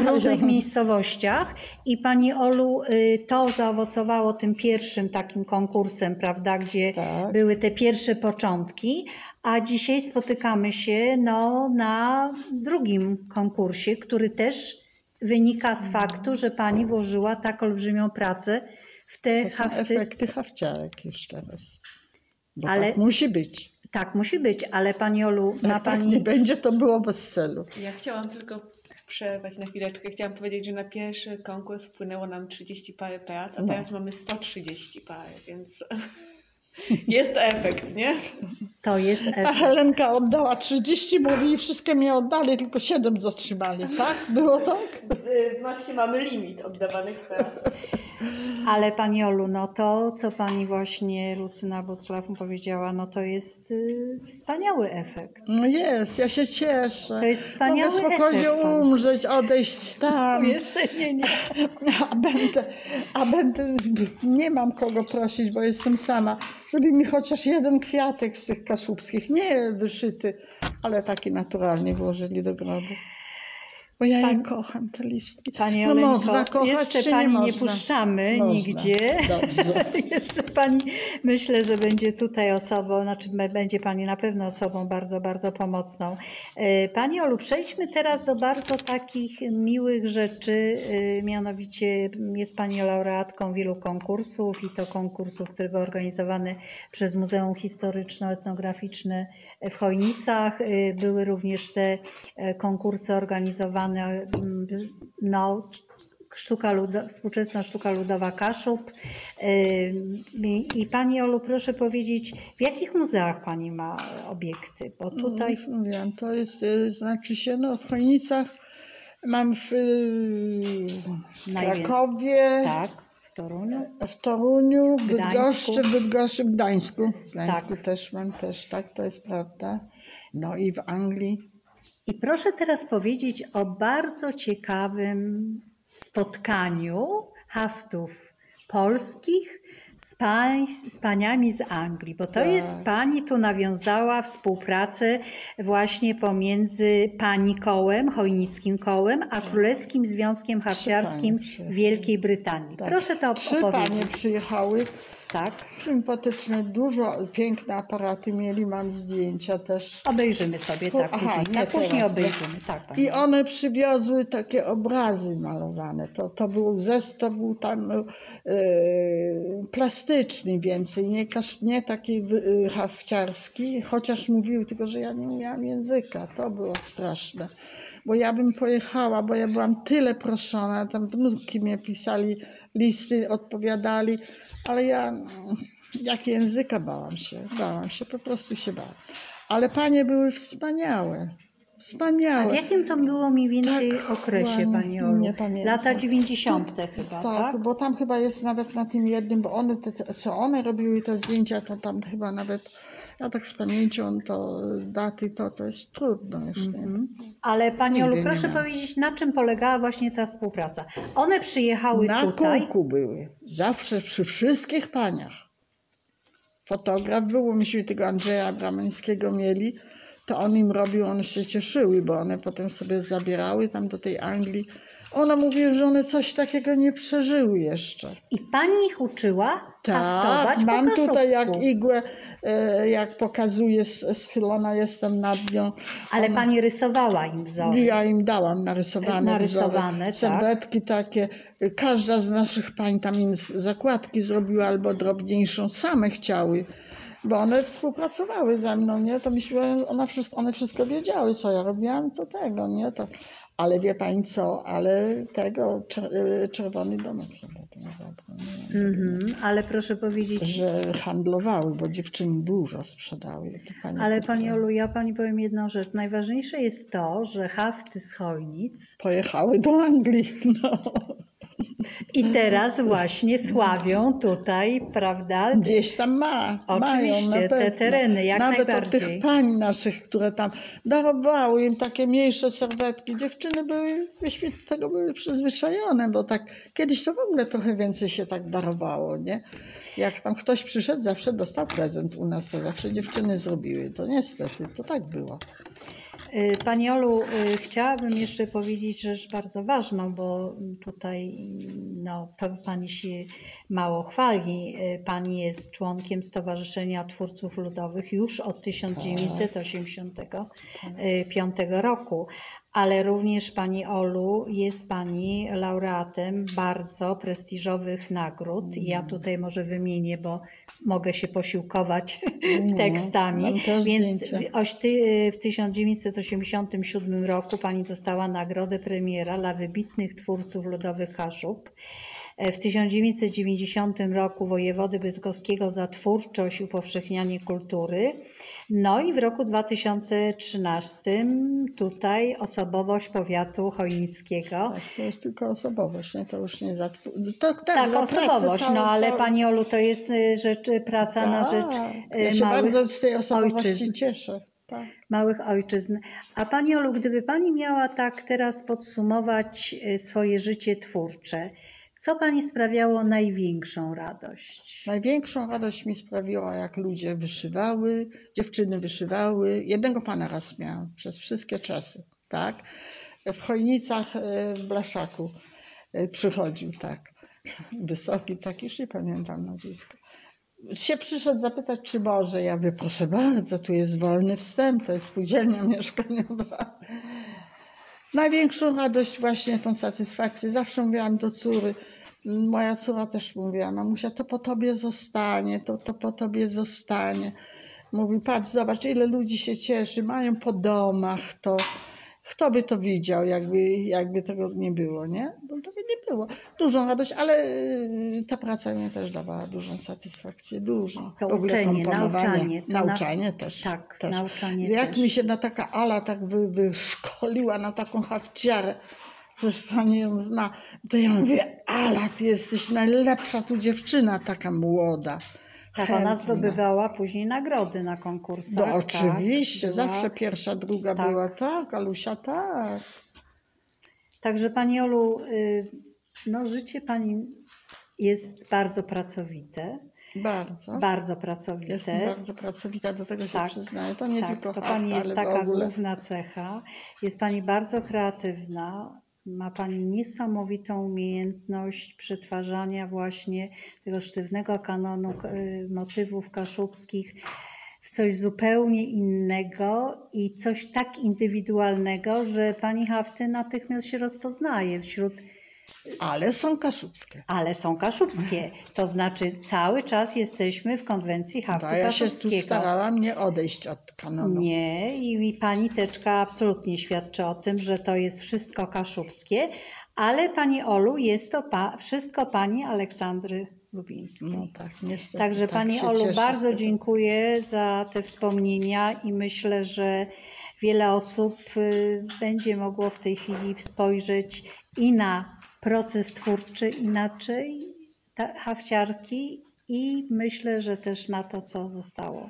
w różnych miejscowościach i Pani Olu, y, to zaowocowało tym pierwszym takim konkursem, prawda, gdzie Tak. były te pierwsze początki, a dzisiaj spotykamy się no, na drugim konkursie, który też wynika z faktu, że Pani włożyła tak olbrzymią pracę w te To są hafty. efekty hawciarek już teraz. Bo Ale- tak musi być. Tak, musi być, ale Pani Olu, ma tak Pani... nie będzie, to było bez celu. Ja chciałam tylko przerwać na chwileczkę. Chciałam powiedzieć, że na pierwszy konkurs wpłynęło nam 30 parę prac, a No. teraz mamy 130 parę, więc jest efekt, nie? To jest A efekt. Helenka oddała 30, mówi i wszystkie mi oddali, tylko 7 zatrzymali. Tak? Było tak? Właśnie mamy limit oddawanych prac. Ale Pani Olu, no to, co Pani właśnie Lucyna Buclaw powiedziała, no to jest y, wspaniały efekt. No jest, ja się cieszę. To jest wspaniały Mogę spokojnie efekt, pan. umrzeć, odejść tam. Jeszcze nie, nie. A będę, a będę, nie mam kogo prosić, bo jestem sama, żeby mi chociaż jeden kwiatek z tych kaszubskich, nie wyszyty, ale taki naturalnie włożyli do grobu. Bo ja je kocham, te listki. Pani no Olenko, można kochać, jeszcze czy Pani nie, nie, puszczamy Można. nigdzie. Dobrze. jeszcze Pani, myślę, że będzie tutaj osobą, znaczy będzie Pani na pewno osobą bardzo, bardzo pomocną. E, Pani Olu, przejdźmy teraz do bardzo takich miłych rzeczy, e, mianowicie jest Pani laureatką wielu konkursów i to konkursów, które były organizowane przez Muzeum Historyczno-Etnograficzne w Chojnicach. E, Były również te konkursy organizowane mm, no, sztuka ludo, współczesna sztuka ludowa Kaszub. I Pani Olu, proszę powiedzieć, w jakich muzeach Pani ma obiekty? Bo tutaj Już mówiłam, to jest, y, znaczy się, no w Chojnicach mam w y, Najwięcej. Krakowie, tak, w Toruniu. w Toruniu, w Gdańsku. Bydgoszczy, w Bydgoszczy, Gdańsku. W Gdańsku Tak. też mam, też tak, to jest prawda. No i w Anglii. I proszę teraz powiedzieć o bardzo ciekawym spotkaniu haftów polskich z, pań, z paniami z Anglii, bo to Tak. jest pani tu nawiązała współpracę właśnie pomiędzy pani kołem, chojnickim kołem, a Królewskim Związkiem Hafciarskim. Wielkiej Brytanii. Tak. Proszę to Trzy opowiedzieć. panie przyjechały, Tak, sympatyczne, dużo, piękne aparaty mieli, mam zdjęcia też. obejrzymy sobie Po- tak aha, później. nie Tak później teraz, obejrzymy. Tak, pani. I one przywiozły takie obrazy malowane. To, to był zes, to był tam e, plastyczny więcej, nie, kasz, nie taki e, hafciarski, chociaż mówiły, tylko że ja nie umiałam języka. To było straszne. Bo ja bym pojechała, bo ja byłam tyle proszona, tam wnuki mnie pisali listy, odpowiadali, ale ja jak języka bałam się, bałam się, po prostu się bałam. Ale panie były wspaniałe. A Wspaniałe. w jakim to było mniej więcej Tak, okresie, Pani Olu? nie pamiętam. Lata 90. chyba, Tak, tak? bo tam chyba jest nawet na tym jednym, bo one, te- co one robiły te zdjęcia, to tam chyba nawet, ja tak z pamięcią to daty, to, to jest trudno już, nie? Mhm. Ale Pani Olu, proszę powiedzieć, na czym polegała właśnie ta współpraca? One przyjechały Na tutaj. kółku były, zawsze przy wszystkich paniach. Fotograf był, myśmy tego Andrzeja Abramańskiego mieli, to on im robił, one się cieszyły, bo one potem sobie zabierały tam do tej Anglii. One mówiły, że one coś takiego nie przeżyły jeszcze. I Pani ich uczyła Tak, mam po tutaj jak igłę, e, jak pokazuję, schylona jestem nad nią. Ale Ona- Pani rysowała im wzory. Ja im dałam narysowane, Narysowane, wzory, tak. serwetki takie. Każda z naszych pań tam im zakładki zrobiła albo drobniejszą, same chciały. Bo one współpracowały ze mną, nie? To myśmy, ona wszystko, one wszystko wiedziały, co ja robiłam, to tego, nie? To, ale wie pani co, ale tego, czer- czerwony domek chyba ten zabrał. Mhm, ale proszę powiedzieć, że handlowały, bo dziewczyny dużo sprzedały. Pani ale. Pani Olu, ja Pani powiem jedną rzecz. Najważniejsze jest to, że hafty z Chojnic Pojechały do Anglii. No. I teraz właśnie sławią tutaj, prawda? Gdzieś tam ma. Oczywiście, mają, te tereny, jak Nawet najbardziej. od tych pań naszych, które tam darowały im takie mniejsze serwetki. Dziewczyny były, myśmy do tego były przyzwyczajone, bo tak kiedyś to w ogóle trochę więcej się tak darowało, nie? Jak tam ktoś przyszedł, zawsze dostał prezent u nas, to zawsze dziewczyny zrobiły. To niestety, to tak było. Y, Pani Olu, y, chciałabym jeszcze powiedzieć rzecz bardzo ważną, bo tutaj no, Pani się mało chwali. Y, Pani jest członkiem Stowarzyszenia Twórców Ludowych już od 1985 roku, ale również Pani Olu jest Pani laureatem bardzo prestiżowych nagród. Ja tutaj może wymienię, bo mogę się posiłkować No, tekstami. Więc zdjęcia. w- oś ty, w 1987 roku pani dostała nagrodę premiera dla wybitnych twórców ludowych Kaszub. E, W 1990 roku wojewody bydgoskiego za twórczość i upowszechnianie kultury. No i w roku 2013 tutaj osobowość powiatu chojnickiego. Tak, to jest tylko osobowość, nie? To już nie za twór... to, tak, Tak, za pracę osobowość, całą- no ale całą- Pani Olu, to jest y, rzecz, y, praca na Tak, rzecz y, Ja się małych bardzo z tej osobowości ojczyzn. cieszę. Tak. małych ojczyzn. A Pani Olu, gdyby Pani miała tak teraz podsumować y, swoje życie twórcze, co Pani sprawiało największą radość? Największą radość mi sprawiła, jak ludzie wyszywały, dziewczyny wyszywały. Jednego pana raz miałam przez wszystkie czasy, tak? W Chojnicach e, w Blaszaku e, przychodził, tak. Wysoki, tak, już nie pamiętam nazwiska. Się przyszedł zapytać, czy może. Ja mówię, proszę bardzo, tu jest wolny wstęp, to jest spółdzielnia mieszkaniowa. Największą radość, właśnie tą satysfakcję. Zawsze mówiłam do córy, moja córa też mówiła, mamusia, to po tobie zostanie, to, to po tobie zostanie. Mówi, patrz, zobacz, ile ludzi się cieszy, mają po domach to. Kto by to widział, jakby, jakby tego nie było, nie? Bo to by nie było. Dużą radość, ale y, ta praca mi też dawała dużą satysfakcję, dużą. To uczenie, nauczanie. To na- Nauczanie też. Tak, też. nauczanie Jak też. mi się na taka Ala tak wy, wyszkoliła na taką hafciarę, przecież pani ją zna, to ja mówię, Ala, ty jesteś najlepsza tu dziewczyna, taka młoda. Tak, ona chętna. zdobywała później nagrody na konkursach. No oczywiście, tak, była- zawsze pierwsza, druga tak. była, tak, Alusia, tak. Także Pani Olu, y, no życie Pani jest bardzo pracowite. Bardzo. bardzo pracowite. Jestem bardzo pracowita, do tego się Tak, przyznaję. To nie tak, tylko to Pani jest taka ogóle. główna cecha. Jest Pani bardzo kreatywna. Ma Pani niesamowitą umiejętność przetwarzania właśnie tego sztywnego kanonu y, motywów kaszubskich w coś zupełnie innego i coś tak indywidualnego, że Pani hafty natychmiast się rozpoznaje wśród Ale są kaszubskie. ale są kaszubskie. To znaczy cały czas jesteśmy w konwencji haftu To ja się tu kaszubskiego. starałam nie odejść od kanonu. Nie, i, i pani teczka absolutnie świadczy o tym, że to jest wszystko kaszubskie, ale pani Olu, jest to pa, wszystko pani Aleksandry Lubińskiej. No tak, niestety. Także tak Pani się Olu, cieszę z bardzo tego. dziękuję za te wspomnienia i myślę, że wiele osób y, będzie mogło w tej chwili spojrzeć i na proces twórczy inaczej, hafciarki i myślę, że też na to, co zostało